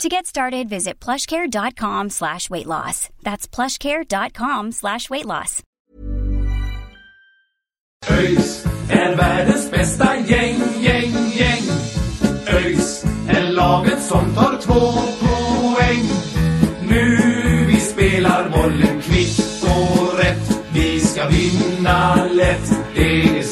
To get started, visit plushcare.com slash weight loss. That's plushcare.com slash weight loss. Är världens bästa är laget som tar två poäng. Nu vi spelar rätt. Vi ska vinna lätt, det är.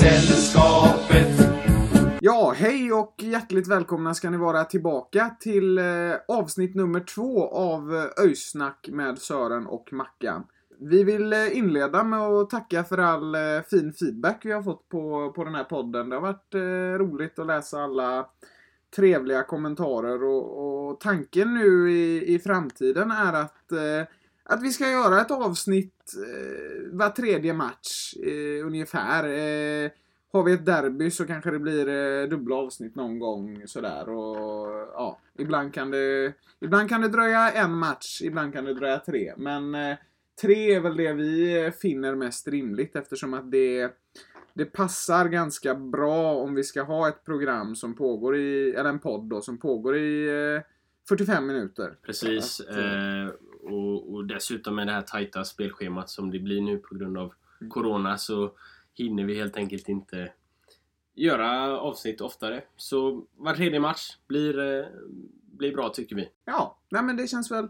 Ja, hej och hjärtligt välkomna ska ni vara tillbaka till eh, avsnitt nummer två av eh, Öysnack med Sören och Mackan. Vi vill eh, inleda med att tacka för all eh, fin feedback vi har fått på, på den här podden. Det har varit eh, roligt att läsa alla trevliga kommentarer och, och tanken nu i, i framtiden är att, eh, att vi ska göra ett avsnitt eh, var tredje match eh, ungefär. Eh, har vi ett derby så kanske det blir eh, dubbla avsnitt någon gång sådär och ja, ibland kan det Ibland kan det dröja en match, ibland kan det dröja tre, men eh, tre är väl det vi eh, finner mest rimligt eftersom att det det passar ganska bra om vi ska ha ett program som pågår i, eller en podd då, som pågår i eh, 45 minuter. Precis. Att, eh, Eh, och, och dessutom med det här tajta spelschemat som det blir nu på grund av Mm. Corona så hinner vi helt enkelt inte göra avsnitt oftare. Så var tredje match blir, eh, blir bra tycker vi. Ja, nej men det känns väl,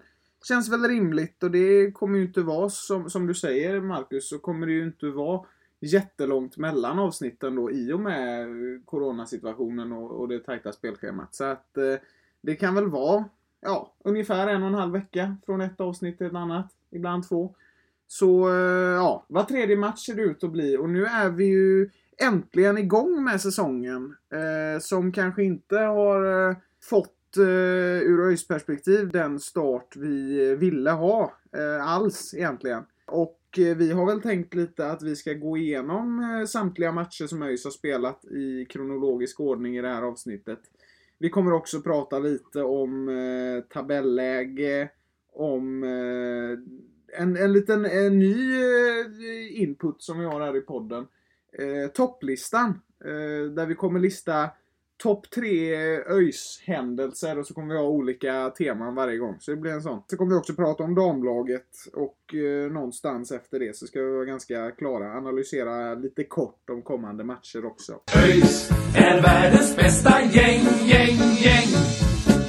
känns väl rimligt och det kommer ju inte vara som, som du säger Marcus, så kommer det ju inte vara jättelångt mellan avsnitten då i och med coronasituationen och, och det tajta spelschemat. Så att eh, det kan väl vara ja, ungefär en och en halv vecka från ett avsnitt till ett annat, ibland två. Så eh, ja, var tredje match ser det ut att bli och nu är vi ju äntligen igång med säsongen. Eh, som kanske inte har eh, fått eh, ur ÖIS perspektiv den start vi eh, ville ha eh, alls egentligen. Och eh, vi har väl tänkt lite att vi ska gå igenom eh, samtliga matcher som ÖIS har spelat i kronologisk ordning i det här avsnittet. Vi kommer också prata lite om eh, tabelläge, om eh, en, en liten en ny eh, input som vi har här i podden. Eh, topplistan. Eh, där vi kommer lista topp tre ÖIS händelser och så kommer vi ha olika teman varje gång. Så det blir en sån. Så kommer vi också prata om damlaget och eh, någonstans efter det så ska vi vara ganska klara. Analysera lite kort om kommande matcher också. ÖIS är världens bästa gäng, gäng, gäng.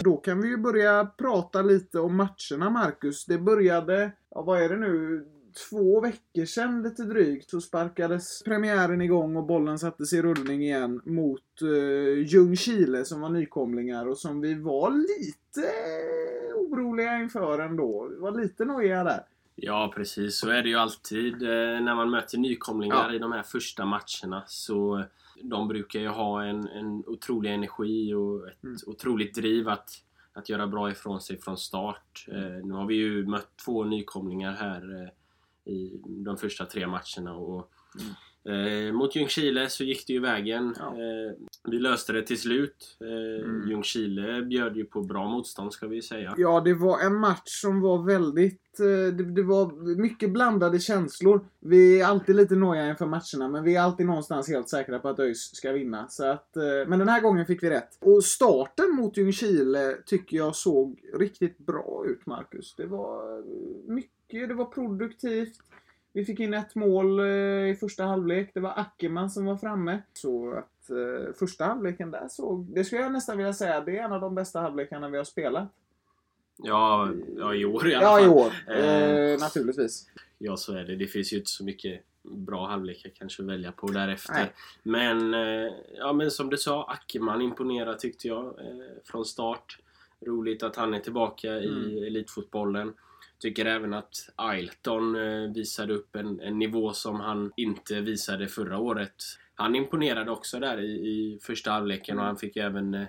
Då kan vi ju börja prata lite om matcherna, Marcus. Det började, ja, vad är det nu, två veckor sedan lite drygt så sparkades premiären igång och bollen sattes i rullning igen mot uh, Ljungskile som var nykomlingar och som vi var lite eh, oroliga inför ändå. Vi var lite nojiga där. Ja precis, så är det ju alltid eh, när man möter nykomlingar Ja. i de här första matcherna. Så eh, de brukar ju ha en, en otrolig energi och ett Mm. otroligt driv att, att göra bra ifrån sig från start. Eh, nu har vi ju mött två nykomlingar här eh, i de första tre matcherna. Och, mm eh, mot Ljungskile så gick det ju vägen. Ja. Eh, vi löste det till slut. Eh, Mm. Ljungskile bjöd ju på bra motstånd ska vi säga. Ja, det var en match som var väldigt... eh, Det, det var mycket blandade känslor. Vi är alltid lite nojiga inför matcherna, men vi är alltid någonstans helt säkra på att ÖIS ska vinna. Så att, eh, men den här gången fick vi rätt. Och starten mot Ljungskile tycker jag såg riktigt bra ut, Marcus. Det var eh, mycket, det var produktivt. Vi fick in ett mål eh, i första halvlek. Det var Ackerman som var framme. Så att eh, första halvleken där såg... Det skulle jag nästan vilja säga, det är en av de bästa halvlekarna vi har spelat. Ja, ja i år i alla Ja, fall. i år. Eh, Eh, naturligtvis. Ja, så är det. Det finns ju inte så mycket bra halvlekar kanske att välja på därefter. Nej. Men, eh, ja, men som du sa, Ackerman imponerar tyckte jag eh, från start. Roligt att han är tillbaka Mm. i elitfotbollen. Tycker även att Ailton eh, visade upp en, en nivå som han inte visade förra året. Han imponerade också där i, i första halvleken och han fick även eh,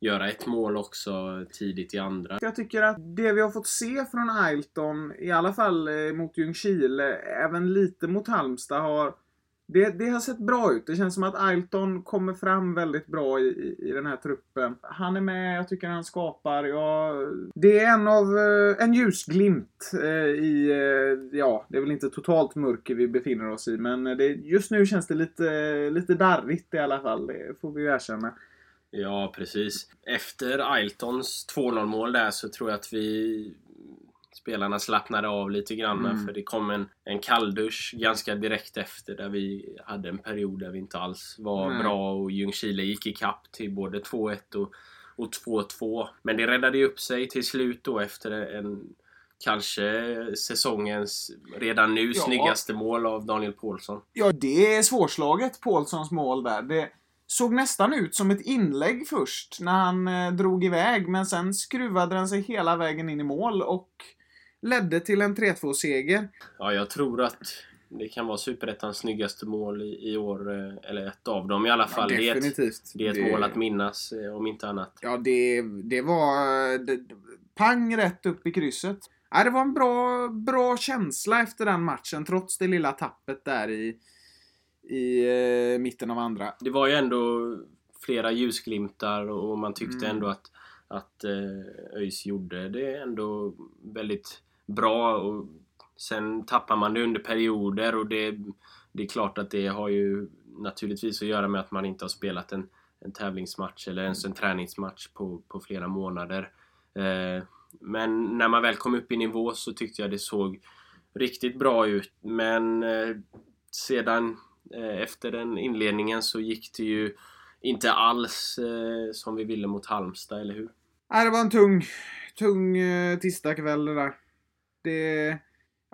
göra ett mål också tidigt i andra. Jag tycker att det vi har fått se från Ailton, i alla fall eh, mot Ljungskile, även lite mot Halmstad, har det, det har sett bra ut. Det känns som att Ailton kommer fram väldigt bra i, i, i den här truppen. Han är med, jag tycker han skapar. Ja, det är en av eh, en ljusglimt eh, i, eh, ja, det är väl inte totalt mörker vi befinner oss i, men det, just nu känns det lite, lite darrigt i alla fall. Det får vi ju erkänna. Ja, precis. Efter Ailtons 2-0 mål där så tror jag att vi spelarna slappnade av lite grann Mm. för det kom en, en kalldusch ganska direkt efter där vi hade en period där vi inte alls var Nej. bra och Ljungskile gick i kapp till både 2-1 och, och 2-2. Men det räddade ju upp sig till slut då efter en kanske säsongens redan nu Ja. snyggaste mål av Daniel Paulsson. Ja, det är svårslaget, Paulssons mål där. Det såg nästan ut som ett inlägg först när han eh, drog iväg, men sen skruvade den sig hela vägen in i mål och ledde till en 3-2-seger. Ja, jag tror att det kan vara Superettans snyggaste mål i, i år, eh, eller ett av dem i alla fall. det, är ett, definitivt. det är ett mål att minnas, eh, om inte annat. Ja, det, det var... Det, pang rätt upp i krysset. Ja, det var en bra, bra känsla efter den matchen, trots det lilla tappet där i, i eh, mitten av andra. Det var ju ändå flera ljusglimtar och man tyckte Mm. ändå att, att eh, ÖIS gjorde det ändå väldigt bra. Och sen tappar man det under perioder och det, det är klart att det har ju naturligtvis att göra med att man inte har spelat en, en tävlingsmatch eller ens en träningsmatch på, på flera månader. Eh, men när man väl kom upp i nivå så tyckte jag det såg riktigt bra ut. Men eh, sedan eh, efter den inledningen så gick det ju inte alls eh, som vi ville mot Halmstad, eller hur? Nej, det var en tung, tung eh, tisdagkväll det där. Det,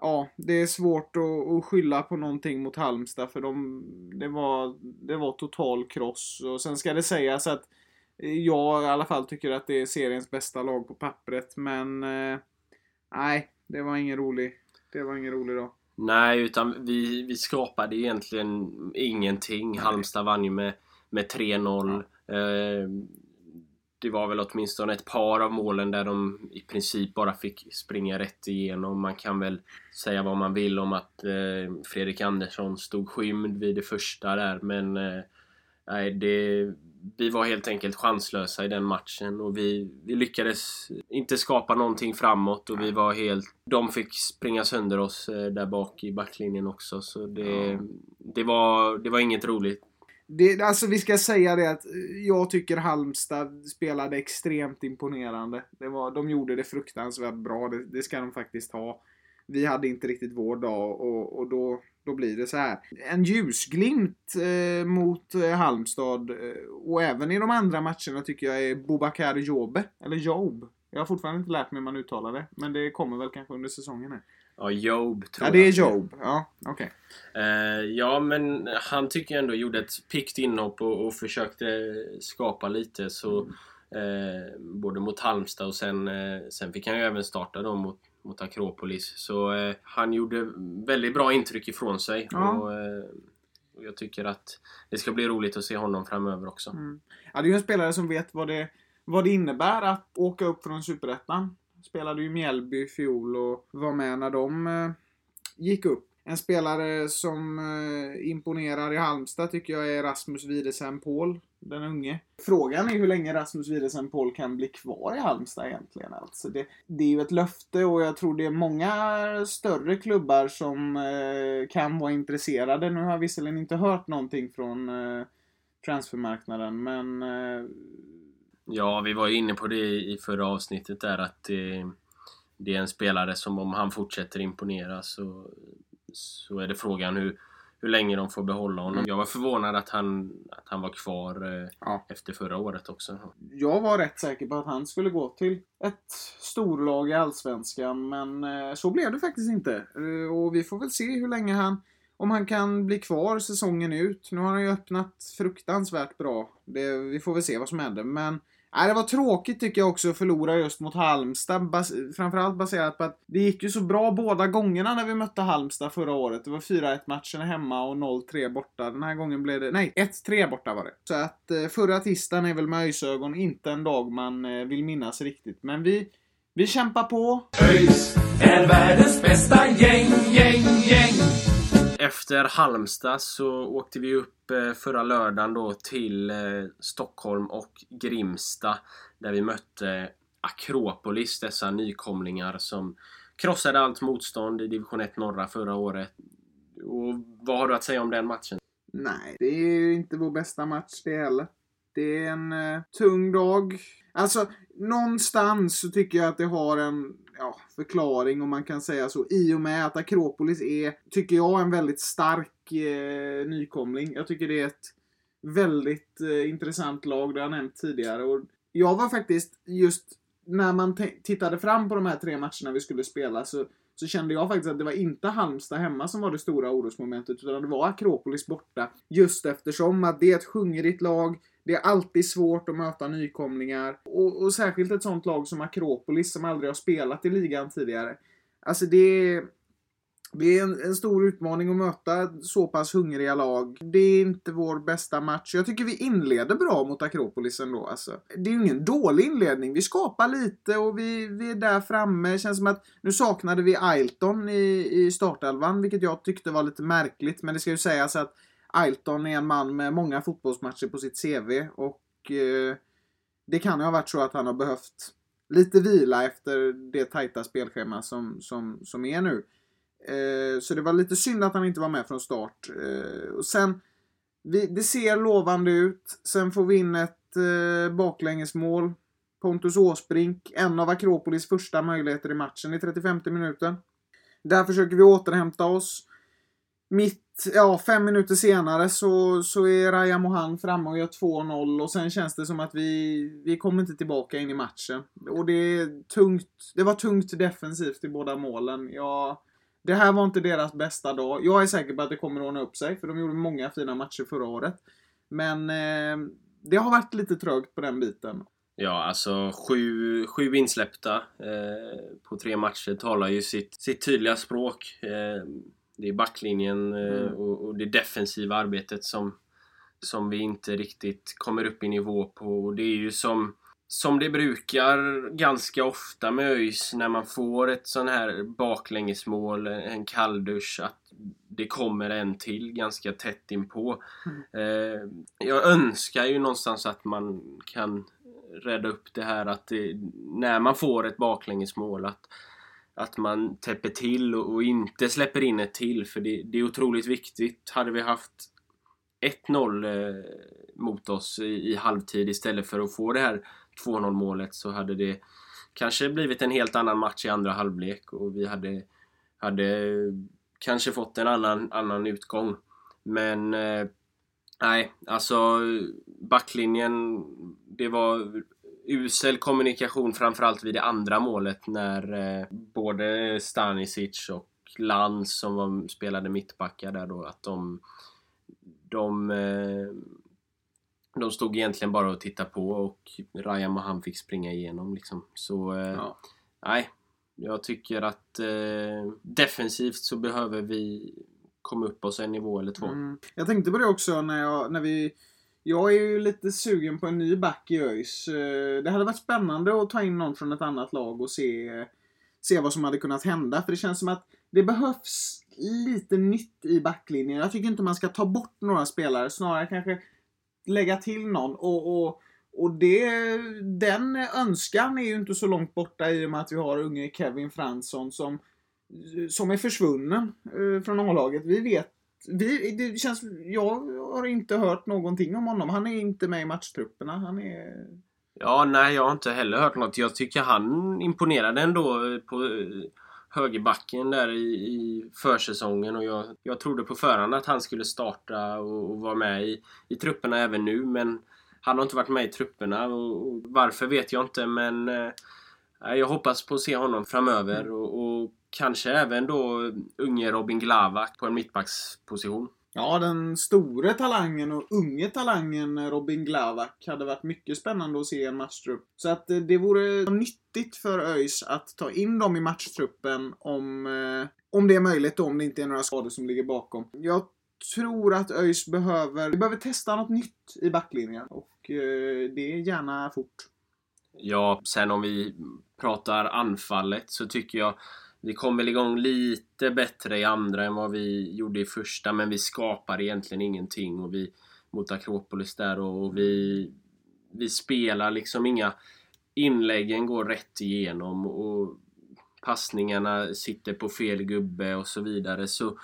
ja, det är svårt att, att skylla på någonting mot Halmstad för de, det, var, det var total kross. Och sen ska det sägas att jag i alla fall tycker att det är seriens bästa lag på pappret, men eh, nej, det var ingen rolig, det var ingen rolig dag. Nej, utan vi, vi skapade egentligen ingenting. Nej. Halmstad vann ju med, med 3-0. Eh, det var väl åtminstone ett par av målen där de i princip bara fick springa rätt igenom. Man kan väl säga vad man vill om att eh, Fredrik Andersson stod skymd vid det första där, men eh, nej, det, vi var helt enkelt chanslösa i den matchen och vi, vi lyckades inte skapa någonting framåt och vi var helt... De fick springa sönder oss eh, där bak i backlinjen också så det, det, var, det var inget roligt. Det, alltså vi ska säga det att eh, jag tycker Halmstad spelade extremt imponerande. Det var, de gjorde det fruktansvärt bra, det, det ska de faktiskt ha. Vi hade inte riktigt vår dag och, och då, då blir det så här. En ljusglimt eh, mot eh, Halmstad eh, och även i de andra matcherna tycker jag är Bobakar Jobe, eller Job. Jag har fortfarande inte lärt mig hur man uttalar det, men det kommer väl kanske under säsongen här. Ja, Job tror Ja, det är jag. Job. Ja, okej. Eh, ja, men han tycker jag ändå gjorde ett piggt inhopp och, och försökte skapa lite. Så, eh, både mot Halmstad och sen, eh, sen fick han ju även starta då mot, mot Akropolis. Så eh, han gjorde väldigt bra intryck ifrån sig. Ja. Och, och jag tycker att det ska bli roligt att se honom framöver också. Mm. Ja, det är ju en spelare som vet vad det, vad det innebär att åka upp från Superettan. Spelade ju Mjällby i fjol och var med när de eh, gick upp. En spelare som eh, imponerar i Halmstad tycker jag är Rasmus Widesen Paul, den unge. Frågan är hur länge Rasmus Widesen Paul kan bli kvar i Halmstad egentligen. Alltså det, det är ju ett löfte och jag tror det är många större klubbar som eh, kan vara intresserade. Nu har jag visserligen inte hört någonting från eh, transfermarknaden, men eh, Ja, vi var ju inne på det i förra avsnittet där att det, det är en spelare som om han fortsätter imponera så, så är det frågan hur, hur länge de får behålla honom. Jag var förvånad att han, att han var kvar eh, Ja. efter förra året också. jag var rätt säker på att han skulle gå till ett storlag i Allsvenskan, men eh, så blev det faktiskt inte. Eh, Och vi får väl se hur länge han, om han kan bli kvar säsongen ut. Nu har han ju öppnat fruktansvärt bra. Det, vi får väl se vad som händer, men Nej, det var tråkigt tycker jag också att förlora just mot Halmstad. Bas framförallt baserat på att det gick ju så bra båda gångerna när vi mötte Halmstad förra året. Det var 4-1 matcherna hemma och 0-3 borta. Den här gången blev det... Nej, 1-3 borta var det. Så att eh, förra tisdagen är väl med ögon inte en dag man eh, vill minnas riktigt. Men vi, vi kämpar på. ÖIS är världens bästa gäng, gäng, gäng. Efter Halmstad så åkte vi upp eh, förra lördagen då till eh, Stockholm och Grimsta där vi mötte Akropolis, dessa nykomlingar som krossade allt motstånd i division 1 norra förra året. Och vad har du att säga om den matchen? Nej, det är ju inte vår bästa match det heller. Det är en eh, tung dag. Alltså, någonstans så tycker jag att det har en ja, förklaring om man kan säga så. I och med att Akropolis är, tycker jag, en väldigt stark eh, nykomling. Jag tycker det är ett väldigt eh, intressant lag, det har jag nämnt tidigare. Och jag var faktiskt just när man tittade fram på de här tre matcherna vi skulle spela så, så kände jag faktiskt att det var inte Halmstad hemma som var det stora orosmomentet utan det var Akropolis borta. Just eftersom att det är ett hungrigt lag, det är alltid svårt att möta nykomlingar. Och, och särskilt ett sånt lag som Akropolis som aldrig har spelat i ligan tidigare. Alltså det är... Det är en, en, stor utmaning att möta så pass hungriga lag. Det är inte vår bästa match. Jag tycker vi inleder bra mot Akropolis ändå. Alltså. Det är ju ingen dålig inledning. Vi skapar lite och vi, vi är där framme. Det känns som att nu saknade vi Ailton i, i startelvan, vilket jag tyckte var lite märkligt. Men det ska ju sägas att Ailton är en man med många fotbollsmatcher på sitt CV och eh, det kan ju ha varit så att han har behövt lite vila efter det tajta spelschema som, som, som är nu. Eh, så det var lite synd att han inte var med från start. Eh, och sen, vi, det ser lovande ut. Sen får vi in ett eh, baklängesmål. Pontus Åsbrink, en av Akropolis första möjligheter i matchen i 35 minuten. Där försöker vi återhämta oss. Mitt, ja, fem minuter senare så, så är Raja Mohan framme och gör 2-0 och sen känns det som att vi, vi kommer inte tillbaka in i matchen. Och det är tungt, det var tungt defensivt i båda målen. Ja, det här var inte deras bästa dag. Jag är säker på att det kommer att ordna upp sig, för de gjorde många fina matcher förra året. Men eh, det har varit lite trögt på den biten. Ja, alltså sju, sju insläppta eh, på tre matcher talar ju sitt, sitt tydliga språk. Eh, det är backlinjen eh, mm. och, och, det defensiva arbetet som, som vi inte riktigt kommer upp i nivå på. Och det är ju som, som det brukar ganska ofta med ÖIS när man får ett sån här baklängesmål, en kalldusch, att det kommer en till ganska tätt inpå. Mm. Eh, jag önskar ju någonstans att man kan rädda upp det här att det, när man får ett baklängesmål att att man täpper till och, och inte släpper in ett till för det, det är otroligt viktigt. Hade vi haft 1-0 eh, mot oss i, i, halvtid istället för att få det här 2-0 målet så hade det kanske blivit en helt annan match i andra halvlek och vi hade, hade eh, kanske fått en annan, annan utgång. Men eh, nej, alltså backlinjen det var usel kommunikation framförallt vid det andra målet när eh, både Stanisic och Lantz som var, spelade mittbackar där då att de de, eh, de stod egentligen bara och tittade på och Ryan och han fick springa igenom liksom. Så eh, ja. nej, jag tycker att eh, defensivt så behöver vi komma upp oss en nivå eller två. Mm. Jag tänkte på det också när, jag, när vi jag är ju lite sugen på en ny back i ÖIS. Eh, det hade varit spännande att ta in någon från ett annat lag och se, se vad som hade kunnat hända. För det känns som att det behövs lite nytt i backlinjen. Jag tycker inte man ska ta bort några spelare, snarare kanske lägga till någon. Och, och, och det, den önskan är ju inte så långt borta i och med att vi har unge Kevin Fransson som, som är försvunnen eh, från A-laget. Vi vet vi, det känns, jag har inte hört någonting om honom. Han är inte med i matchtrupperna. Han är... Ja, nej, jag har inte heller hört något. Jag tycker han imponerade ändå på högerbacken där i, i försäsongen och jag, jag trodde på förhand att han skulle starta och, och vara med i, i trupperna även nu men han har inte varit med i trupperna och, och varför vet jag inte men eh, jag hoppas på att se honom framöver och, och kanske även då unge Robin Glavak på en mittbacksposition. Ja, den store talangen och unge talangen Robin Glavak hade varit mycket spännande att se i en matchtrupp. Så att eh, det vore nyttigt för ÖIS att ta in dem i matchtruppen om, eh, om det är möjligt och om det inte är några skador som ligger bakom. Jag tror att ÖIS behöver, vi behöver testa något nytt i backlinjen och eh, det är gärna fort. Ja, sen om vi pratar anfallet så tycker jag vi kom väl igång lite bättre i andra än vad vi gjorde i första, men vi skapar egentligen ingenting och vi mot Akropolis där och vi, vi spelar liksom inga inläggen går rätt igenom och passningarna sitter på fel gubbe och så vidare. Så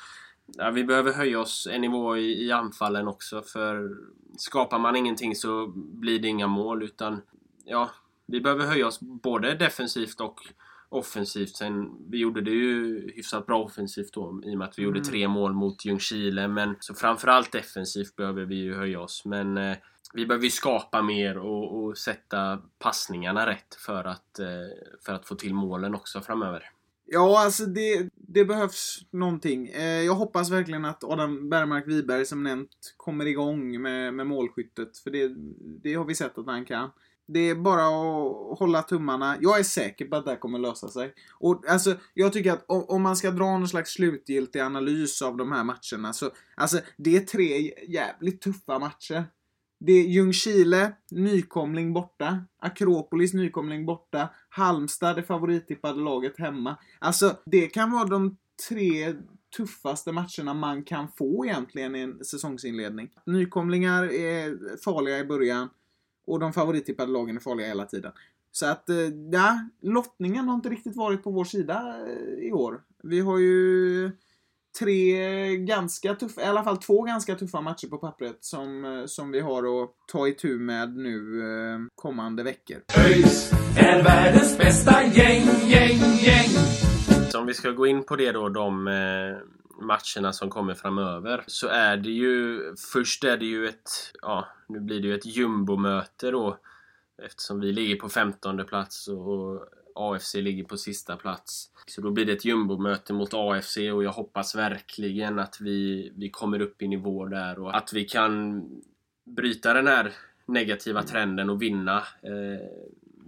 ja, vi behöver höja oss en nivå i, i anfallen också för skapar man ingenting så blir det inga mål utan ja, vi behöver höja oss både defensivt och offensivt. Sen, vi gjorde det ju hyfsat bra offensivt då i och med att vi mm. gjorde tre mål mot Ljungskile. Men så framförallt defensivt behöver vi ju höja oss. Men eh, vi behöver ju skapa mer och, och, sätta passningarna rätt för att, eh, för att få till målen också framöver. Ja, alltså det, det behövs någonting. Eh, jag hoppas verkligen att Adam Bergmark Wiberg som nämnt kommer igång med, med målskyttet. För det, det har vi sett att han kan. Det är bara att hålla tummarna. Jag är säker på att det här kommer lösa sig. Och alltså, jag tycker att om man ska dra någon slags slutgiltig analys av de här matcherna så, alltså, det är tre jävligt tuffa matcher. Det är Ljungskile, nykomling borta. Akropolis, nykomling borta. Halmstad, det favorittippade laget hemma. Alltså, det kan vara de tre tuffaste matcherna man kan få egentligen i en säsongsinledning. Nykomlingar är farliga i början. Och de favorittippade lagen är farliga hela tiden. Så att, eh, ja, lottningen har inte riktigt varit på vår sida eh, i år. Vi har ju tre ganska tuffa, i alla fall två ganska tuffa matcher på pappret som, eh, som vi har att ta itu med nu kommande veckor. ÖIS är världens bästa gäng, gäng, gäng. Så om vi ska gå in på det då, de matcherna som kommer framöver så är det ju först är det ju ett ja, nu blir det ju ett jumbomöte då eftersom vi ligger på 15 plats och AFC ligger på sista plats. Så då blir det ett jumbomöte mot AFC och jag hoppas verkligen att vi, vi kommer upp i nivå där och att vi kan bryta den här negativa trenden och vinna, eh,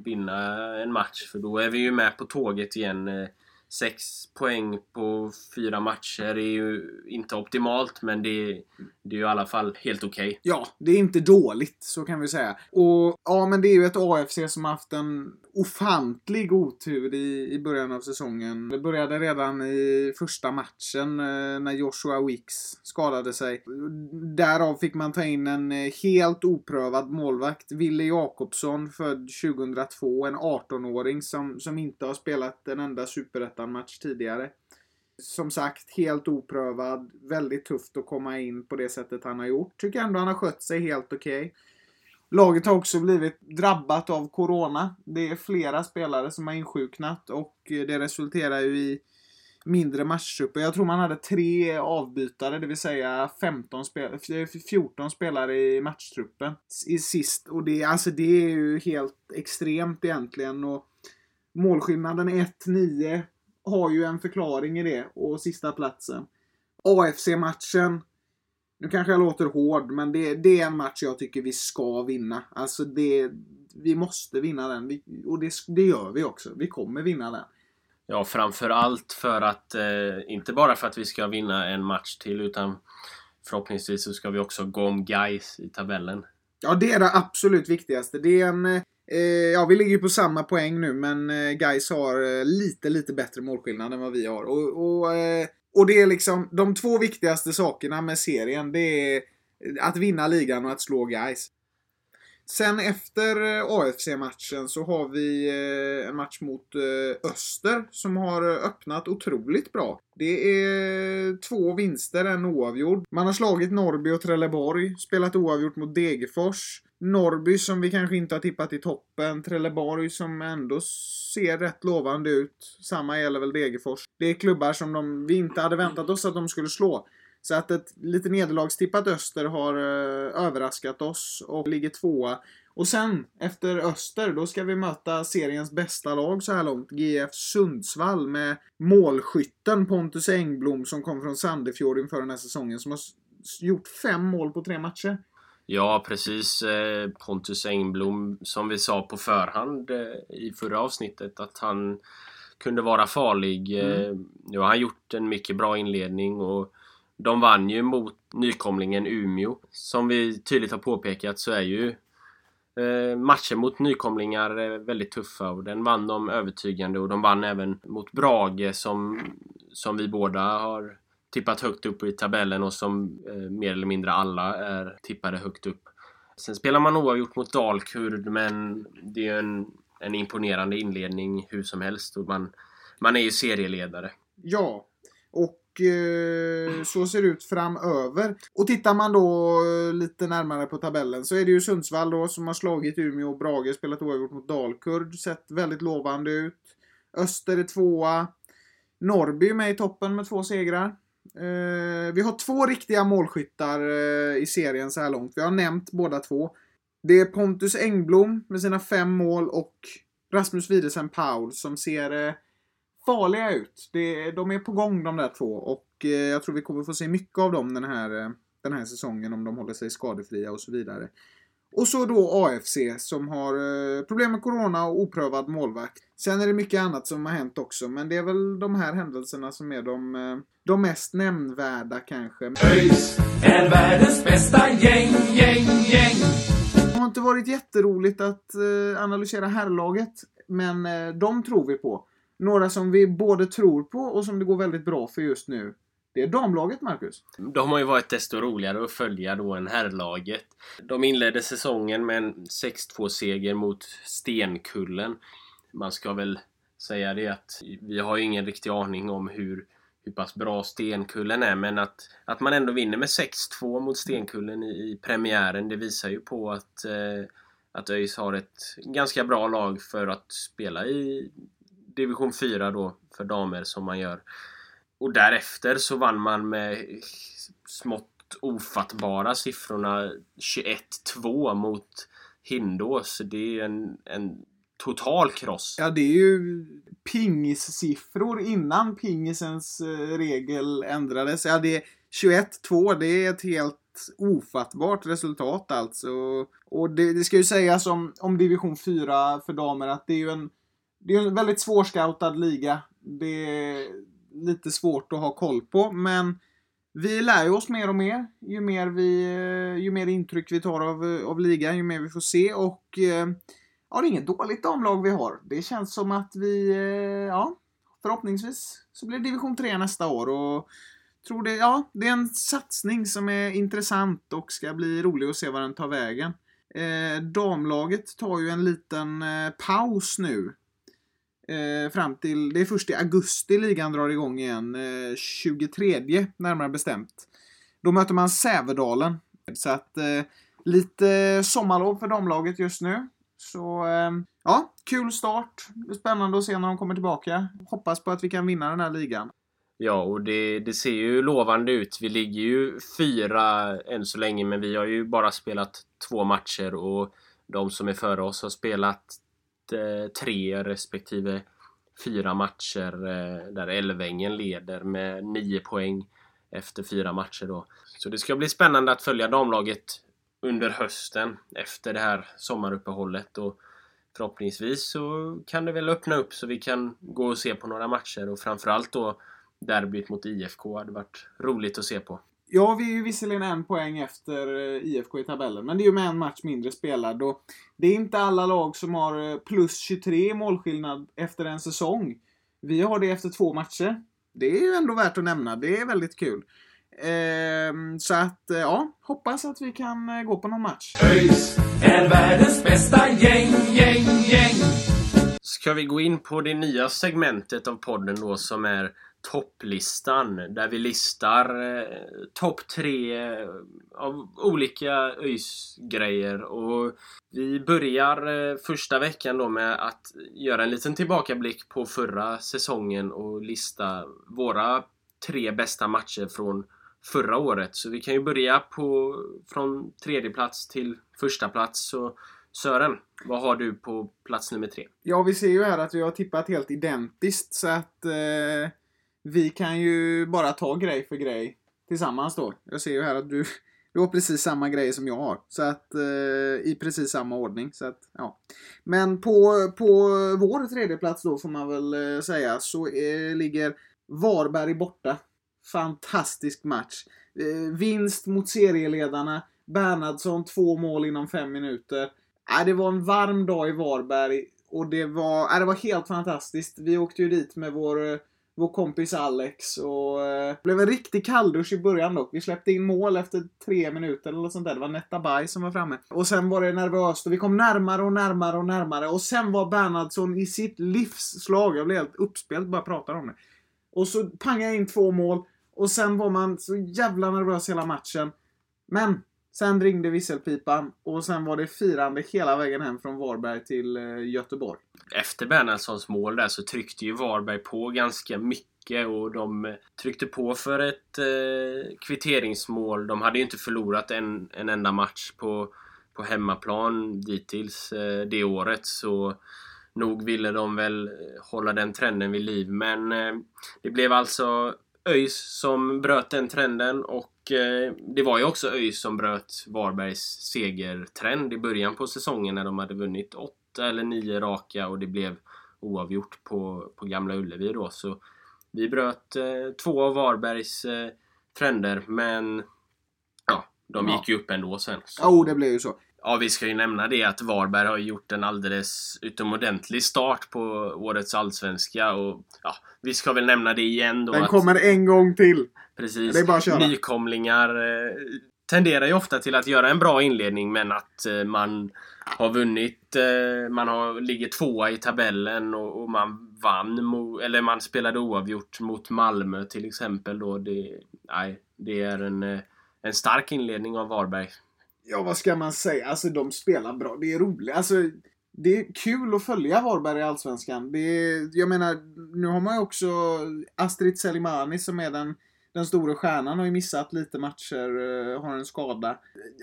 vinna en match. För då är vi ju med på tåget igen. Eh, sex poäng på fyra matcher är ju inte optimalt, men det, är, det är ju i alla fall helt okej. Okay. Ja, det är inte dåligt, så kan vi säga. Och ja, men det är ju ett AFC som haft en ofantlig otur i, i början av säsongen. Det började redan i första matchen eh, när Joshua Wicks skadade sig. Därav fick man ta in en eh, helt oprövad målvakt, Ville Jakobsson, född 2002. En 18-åring som, som inte har spelat en enda superettan-match tidigare. Som sagt, helt oprövad. Väldigt tufft att komma in på det sättet han har gjort. Tycker ändå han har skött sig helt okej. Okay. Laget har också blivit drabbat av Corona. Det är flera spelare som har insjuknat och eh, det resulterar ju i mindre matchtrupper. Jag tror man hade tre avbytare, det vill säga 15 spel 14 eh, spelare i matchtruppen i sist. Och det, alltså det är ju helt extremt egentligen. Och målskillnaden 1-9 har ju en förklaring i det och sista platsen. AFC-matchen nu kanske jag låter hård, men det, det, är en match jag tycker vi ska vinna. Alltså det, vi måste vinna den. Vi, och det, det, gör vi också. Vi kommer vinna den. Ja, framförallt för att, eh, inte bara för att vi ska vinna en match till, utan förhoppningsvis så ska vi också gå om guys i tabellen. Ja, det är det absolut viktigaste. Det är en... Eh, ja, vi ligger ju på samma poäng nu, men eh, Guys har eh, lite, lite bättre målskillnad än vad vi har. Och, och eh, och det är liksom de två viktigaste sakerna med serien. Det är att vinna ligan och att slå guys. Sen efter eh, AFC-matchen så har vi eh, en match mot eh, Öster som har öppnat otroligt bra. Det är två vinster, en oavgjord. Man har slagit Norrby och Trelleborg, spelat oavgjort mot Degerfors. Norrby som vi kanske inte har tippat i toppen. Trelleborg som ändå ser rätt lovande ut. Samma gäller väl Degerfors. Det är klubbar som de, vi inte hade väntat oss att de skulle slå. Så att ett lite nederlagstippat Öster har uh, överraskat oss och ligger tvåa. Och sen, efter Öster, då ska vi möta seriens bästa lag så här långt. GF Sundsvall med målskytten Pontus Engblom som kom från Sandefjord inför den här säsongen. Som har gjort fem mål på tre matcher. Ja, precis. Eh, Pontus Engblom, som vi sa på förhand eh, i förra avsnittet, att han kunde vara farlig. Mm. Nu har han gjort en mycket bra inledning och de vann ju mot nykomlingen Umeå. Som vi tydligt har påpekat så är ju matcher mot nykomlingar väldigt tuffa och den vann de övertygande och de vann även mot Brage som, som vi båda har tippat högt upp i tabellen och som eh, mer eller mindre alla är tippade högt upp. Sen spelar man oavgjort mot Dalkurd men det är en, en imponerande inledning hur som helst och man, man är ju serieledare. Ja, och eh, så ser det ut framöver. Och tittar man då eh, lite närmare på tabellen så är det ju Sundsvall då som har slagit Umeå och Brage, spelat oavgjort mot Dalkurd, sett väldigt lovande ut. Öster är tvåa. Norrby är med i toppen med två segrar. Eh, vi har två riktiga målskyttar eh, i serien så här långt. Vi har nämnt båda två. Det är Pontus Engblom med sina fem mål och Rasmus Widesen Paul som ser eh, farliga ut. Det, de är på gång de där två och eh, jag tror vi kommer få se mycket av dem den här, eh, den här säsongen om de håller sig skadefria och så vidare. Och så då AFC som har eh, problem med Corona och oprövad målvakt. Sen är det mycket annat som har hänt också, men det är väl de här händelserna som är de, eh, de mest nämnvärda kanske. ÖIS är världens bästa gäng, gäng, gäng. Det har inte varit jätteroligt att eh, analysera herrlaget, men de tror vi på. Några som vi både tror på och som det går väldigt bra för just nu. Det är damlaget, Marcus. De har ju varit desto roligare att följa då än herrlaget. De inledde säsongen med en 6-2 seger mot Stenkullen. Man ska väl säga det att vi har ju ingen riktig aning om hur, hur pass bra Stenkullen är men att, att man ändå vinner med 6-2 mot Stenkullen i, i premiären det visar ju på att, eh, att ÖIS har ett ganska bra lag för att spela i division 4 då för damer som man gör. Och därefter så vann man med smått ofattbara siffrorna 21-2 mot Hindås. Det är en, en total kross. Ja, det är ju pingissiffror innan pingisens eh, regel ändrades. Ja, det är 21-2. Det är ett helt ofattbart resultat alltså. Och det, det, ska ju sägas om, om division 4 för damer att det är ju en, det är en väldigt svårscoutad liga. Det, lite svårt att ha koll på. Men vi lär ju oss mer och mer ju mer, vi, eh, ju mer intryck vi tar av, eh, av ligan, ju mer vi får se. Och eh, ja, det är inget dåligt damlag vi har. Det känns som att vi, ja, förhoppningsvis så blir det division 3 nästa år. Och tror det, ja, det är en satsning som är intressant och ska bli rolig att se var den tar vägen. Eh, damlaget tar ju en liten eh, paus nu Eh, fram till, det är först i augusti ligan drar igång igen. Eh, 23 närmare bestämt. Då möter man Sävedalen. Så att eh, lite sommarlov för damlaget just nu. Så eh, ja, kul start. Spännande att se när de kommer tillbaka. Hoppas på att vi kan vinna den här ligan. Ja, och det, det ser ju lovande ut. Vi ligger ju fyra än så länge, men vi har ju bara spelat två matcher och de som är före oss har spelat Eh, tre respektive fyra matcher eh, där Älvängen leder med nio poäng efter fyra matcher då. Så det ska bli spännande att följa damlaget under hösten efter det här sommaruppehållet och förhoppningsvis så kan det väl öppna upp så vi kan gå och se på några matcher och framförallt då derbyt mot IFK hade varit roligt att se på. Ja, vi är ju visserligen en poäng efter eh, IFK i tabellen, men det är ju med en match mindre spelad. Och det är inte alla lag som har eh, plus 23 målskillnad efter en säsong. Vi har det efter två matcher. Det är ju ändå värt att nämna. Det är väldigt kul. Ehm, så att, eh, ja, hoppas att vi kan gå på någon match. ÖIS är världens bästa gäng, gäng, gäng. Ska vi gå in på det nya segmentet av podden då som är topplistan där vi listar eh, topp tre eh, av olika ÖIS-grejer. Och vi börjar eh, första veckan då med att göra en liten tillbakablick på förra säsongen och lista våra tre bästa matcher från förra året. Så vi kan ju börja på, från tredje plats till första plats. Så Sören, vad har du på plats nummer tre? Ja, vi ser ju här att vi har tippat helt identiskt så att eh vi kan ju bara ta grej för grej. tillsammans då. Jag ser ju här att du, du har precis samma grejer som jag har. Så att, eh, I precis samma ordning. Så att, ja. Men på, på vår tredje plats då får man väl eh, säga så eh, ligger Varberg borta. Fantastisk match. Eh, vinst mot serieledarna. Bernhardsson två mål inom fem minuter. Äh, det var en varm dag i Varberg och det var, äh, det var helt fantastiskt. Vi åkte ju dit med vår, eh, vår kompis Alex och eh, det blev en riktig kalldusch i början dock. Vi släppte in mål efter tre minuter eller något sånt där. Det var Netta Baj som var framme. Och sen var det nervöst och vi kom närmare och närmare och närmare och sen var Bernhardsson i sitt livsslag. Jag blev helt uppspelt bara pratar om det. Och så pangade jag in två mål och sen var man så jävla nervös hela matchen. Men sen ringde visselpipan och sen var det firande hela vägen hem från Varberg till eh, Göteborg. Efter Bernhardssons mål där så tryckte ju Varberg på ganska mycket och de eh, tryckte på för ett eh, kvitteringsmål. De hade ju inte förlorat en, en enda match på, på hemmaplan dittills eh, det året så nog ville de väl eh, hålla den trenden vid liv men eh, det blev alltså ÖIS som bröt den trenden och eh, det var ju också ÖIS som bröt Varbergs segertrend i början på säsongen när de hade vunnit åtta eller nio raka och det blev oavgjort på, på Gamla Ullevi då. Så vi bröt eh, två av Varbergs eh, trender men ja, de gick ju upp ändå sen. Jo, oh, det blev ju så. Ja, vi ska ju nämna det att Varberg har gjort en alldeles utomordentlig start på årets allsvenska och ja, vi ska väl nämna det igen då. Den att, kommer en gång till. Precis, det är bara att köra. nykomlingar eh, tenderar ju ofta till att göra en bra inledning men att eh, man har vunnit, eh, man har, ligger tvåa i tabellen och, och man vann, mo, eller man spelade oavgjort mot Malmö till exempel då. Det, nej, det är en, en stark inledning av Varberg. Ja, vad ska man säga? Alltså, de spelar bra. Det är roligt. Alltså, det är kul att följa Varberg i Allsvenskan. Det är, jag menar, nu har man ju också Astrid Selimani som är den, den stora stjärnan. Har ju missat lite matcher, eh, har en skada.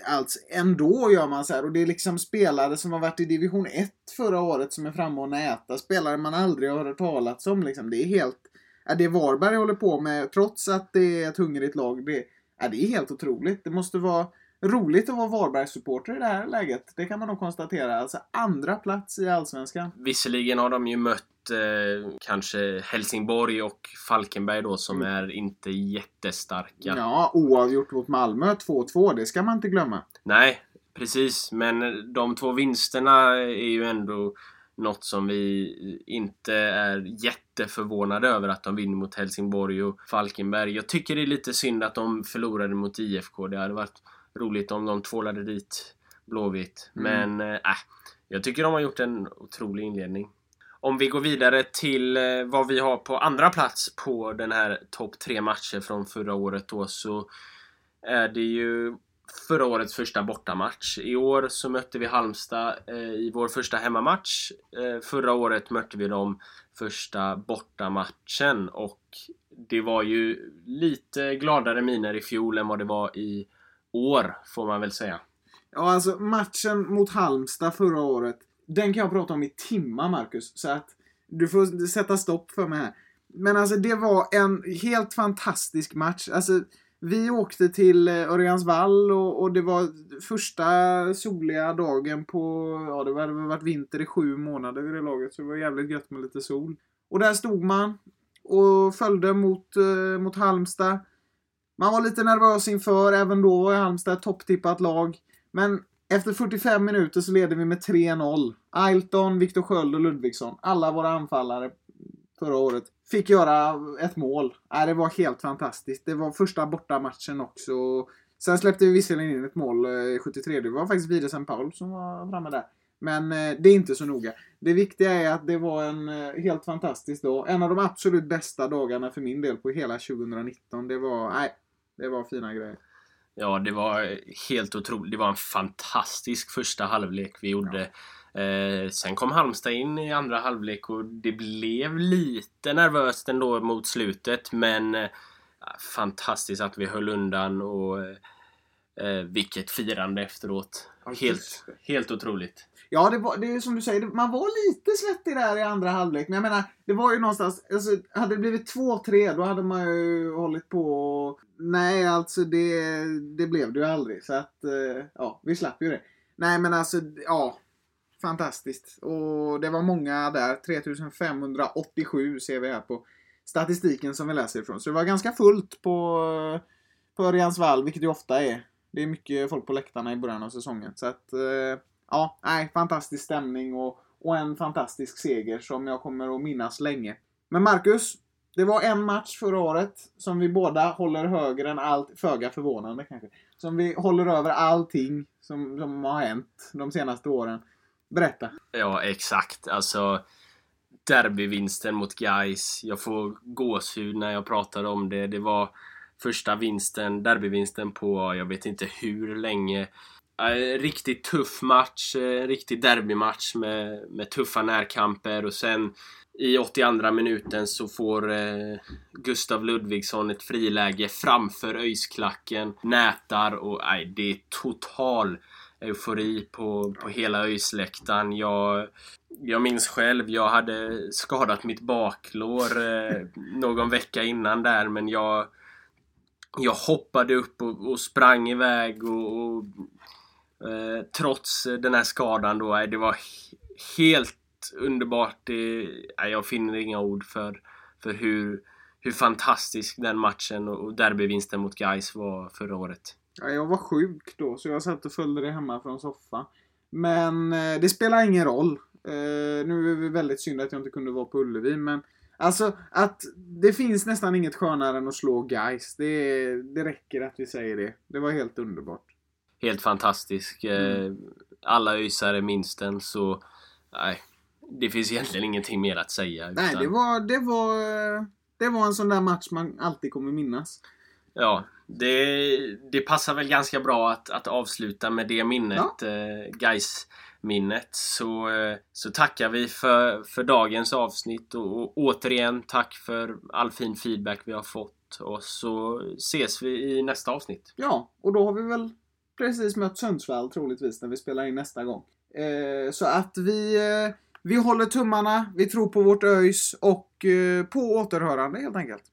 Alltså, ändå gör man så här. Och det är liksom spelare som har varit i division 1 förra året som är framme och näta. Spelare man aldrig har hört talas om. Liksom. Det är helt... Ja, det Varberg håller på med, trots att det är ett hungrigt lag, det, ja, det är helt otroligt. Det måste vara roligt att vara Varbergssupporter i det här läget. Det kan man nog konstatera. Alltså andra plats i Allsvenskan. Visserligen har de ju mött kanske Helsingborg och Falkenberg då som är inte jättestarka. Ja, oavgjort mot Malmö 2-2. Det ska man inte glömma. Nej, precis. Men de två vinsterna är ju ändå något som vi inte är jätteförvånade över att de vinner mot Helsingborg och Falkenberg. Jag tycker det är lite synd att de förlorade mot IFK. Det hade varit roligt om de tvålade dit Blåvitt. Mm. Men äh, jag tycker de har gjort en otrolig inledning. Om vi går vidare till eh, vad vi har på andra plats på den här topp tre matcher från förra året då så är det ju förra årets första bortamatch. I år så mötte vi Halmstad eh, i vår första hemmamatch. Eh, förra året mötte vi dem första bortamatchen och det var ju lite gladare miner i fjol än vad det var i år får man väl säga. Ja, alltså matchen mot Halmstad förra året. Den kan jag prata om i timmar, Marcus. Så att du får sätta stopp för mig här. Men alltså det var en helt fantastisk match. Alltså, vi åkte till eh, Örjansvall och, och det var första soliga dagen på, ja det hade väl varit vinter i sju månader vid det laget så det var jävligt gött med lite sol. Och där stod man och följde mot, eh, mot Halmstad. Man var lite nervös inför, även då var Halmstad ett topptippat lag. Men efter 45 minuter så leder vi med 3-0. Ailton, Viktor Sköld och Ludvigsson, alla våra anfallare förra året, fick göra ett mål. Äh, det var helt fantastiskt. Det var första bortamatchen också. Sen släppte vi visserligen in ett mål eh, i 73. Det var faktiskt Vide St. Paul som var framme där. Men eh, det är inte så noga. Det viktiga är att det var en eh, helt fantastisk dag. En av de absolut bästa dagarna för min del på hela 2019. Det var, nej, det var fina grejer. Ja, det var helt otroligt. Det var en fantastisk första halvlek vi gjorde. Eh, sen kom Halmstad in i andra halvlek och det blev lite nervöst ändå mot slutet men eh, fantastiskt att vi höll undan och eh, Eh, vilket firande efteråt. Ja, Helt, helt otroligt. Ja, det, var, det är som du säger, man var lite svettig där i andra halvlek. Men jag menar, det var ju någonstans, alltså, hade det blivit 2-3 då hade man ju hållit på. Nej, alltså det, det blev det ju aldrig. Så att, eh, ja, vi slapp ju det. Nej, men alltså, ja. Fantastiskt. Och det var många där. 3587 ser vi här på statistiken som vi läser ifrån. Så det var ganska fullt på, på Örjansvall, vilket det ofta är. Det är mycket folk på läktarna i början av säsongen. Så att, eh, ja, nej, fantastisk stämning och, och en fantastisk seger som jag kommer att minnas länge. Men Marcus, det var en match förra året som vi båda håller högre än allt, föga förvånande kanske. Som vi håller över allting som, som har hänt de senaste åren. Berätta. Ja, exakt. Alltså derbyvinsten mot Gais. Jag får gåshud när jag pratar om det. Det var första vinsten, derbyvinsten på jag vet inte hur länge. Riktigt tuff match, eh, riktig derbymatch med, med tuffa närkamper och sen i 82 minuten så får eh, Gustav Ludvigsson ett friläge framför ÖIS-klacken, nätar och nej, det är total eufori på, på hela ÖIS-läktaren. Jag, jag minns själv, jag hade skadat mitt baklår eh, någon vecka innan där men jag, jag hoppade upp och, och sprang iväg och, och eh, trots den här skadan då, eh, det var helt underbart. Det, eh, jag finner inga ord för, för hur, hur fantastisk den matchen och derbyvinsten mot Gais var förra året. Ja, jag var sjuk då, så jag satt och följde det hemma från soffan. Men eh, det spelar ingen roll. Nu är det väldigt synd att jag inte kunde vara på Ullevi, men alltså att det finns nästan inget skönare än att slå guys. Det, det räcker att vi säger det. Det var helt underbart. Helt fantastisk. Eh, mm. Alla öisare minns den, så nej, det finns egentligen ingenting mer att säga. Nej, utan... det var, det var, det var en sån där match man alltid kommer minnas. Ja, det, det passar väl ganska bra att, att avsluta med det minnet. Ja. Eh, guys minnet så, eh, så tackar vi för, för dagens avsnitt och, och återigen tack för all fin feedback vi har fått och så ses vi i nästa avsnitt. Ja, och då har vi väl precis mött Sundsvall troligtvis när vi spelar in nästa gång. Eh, så att vi, eh, vi håller tummarna, vi tror på vårt ÖIS och eh, på återhörande helt enkelt.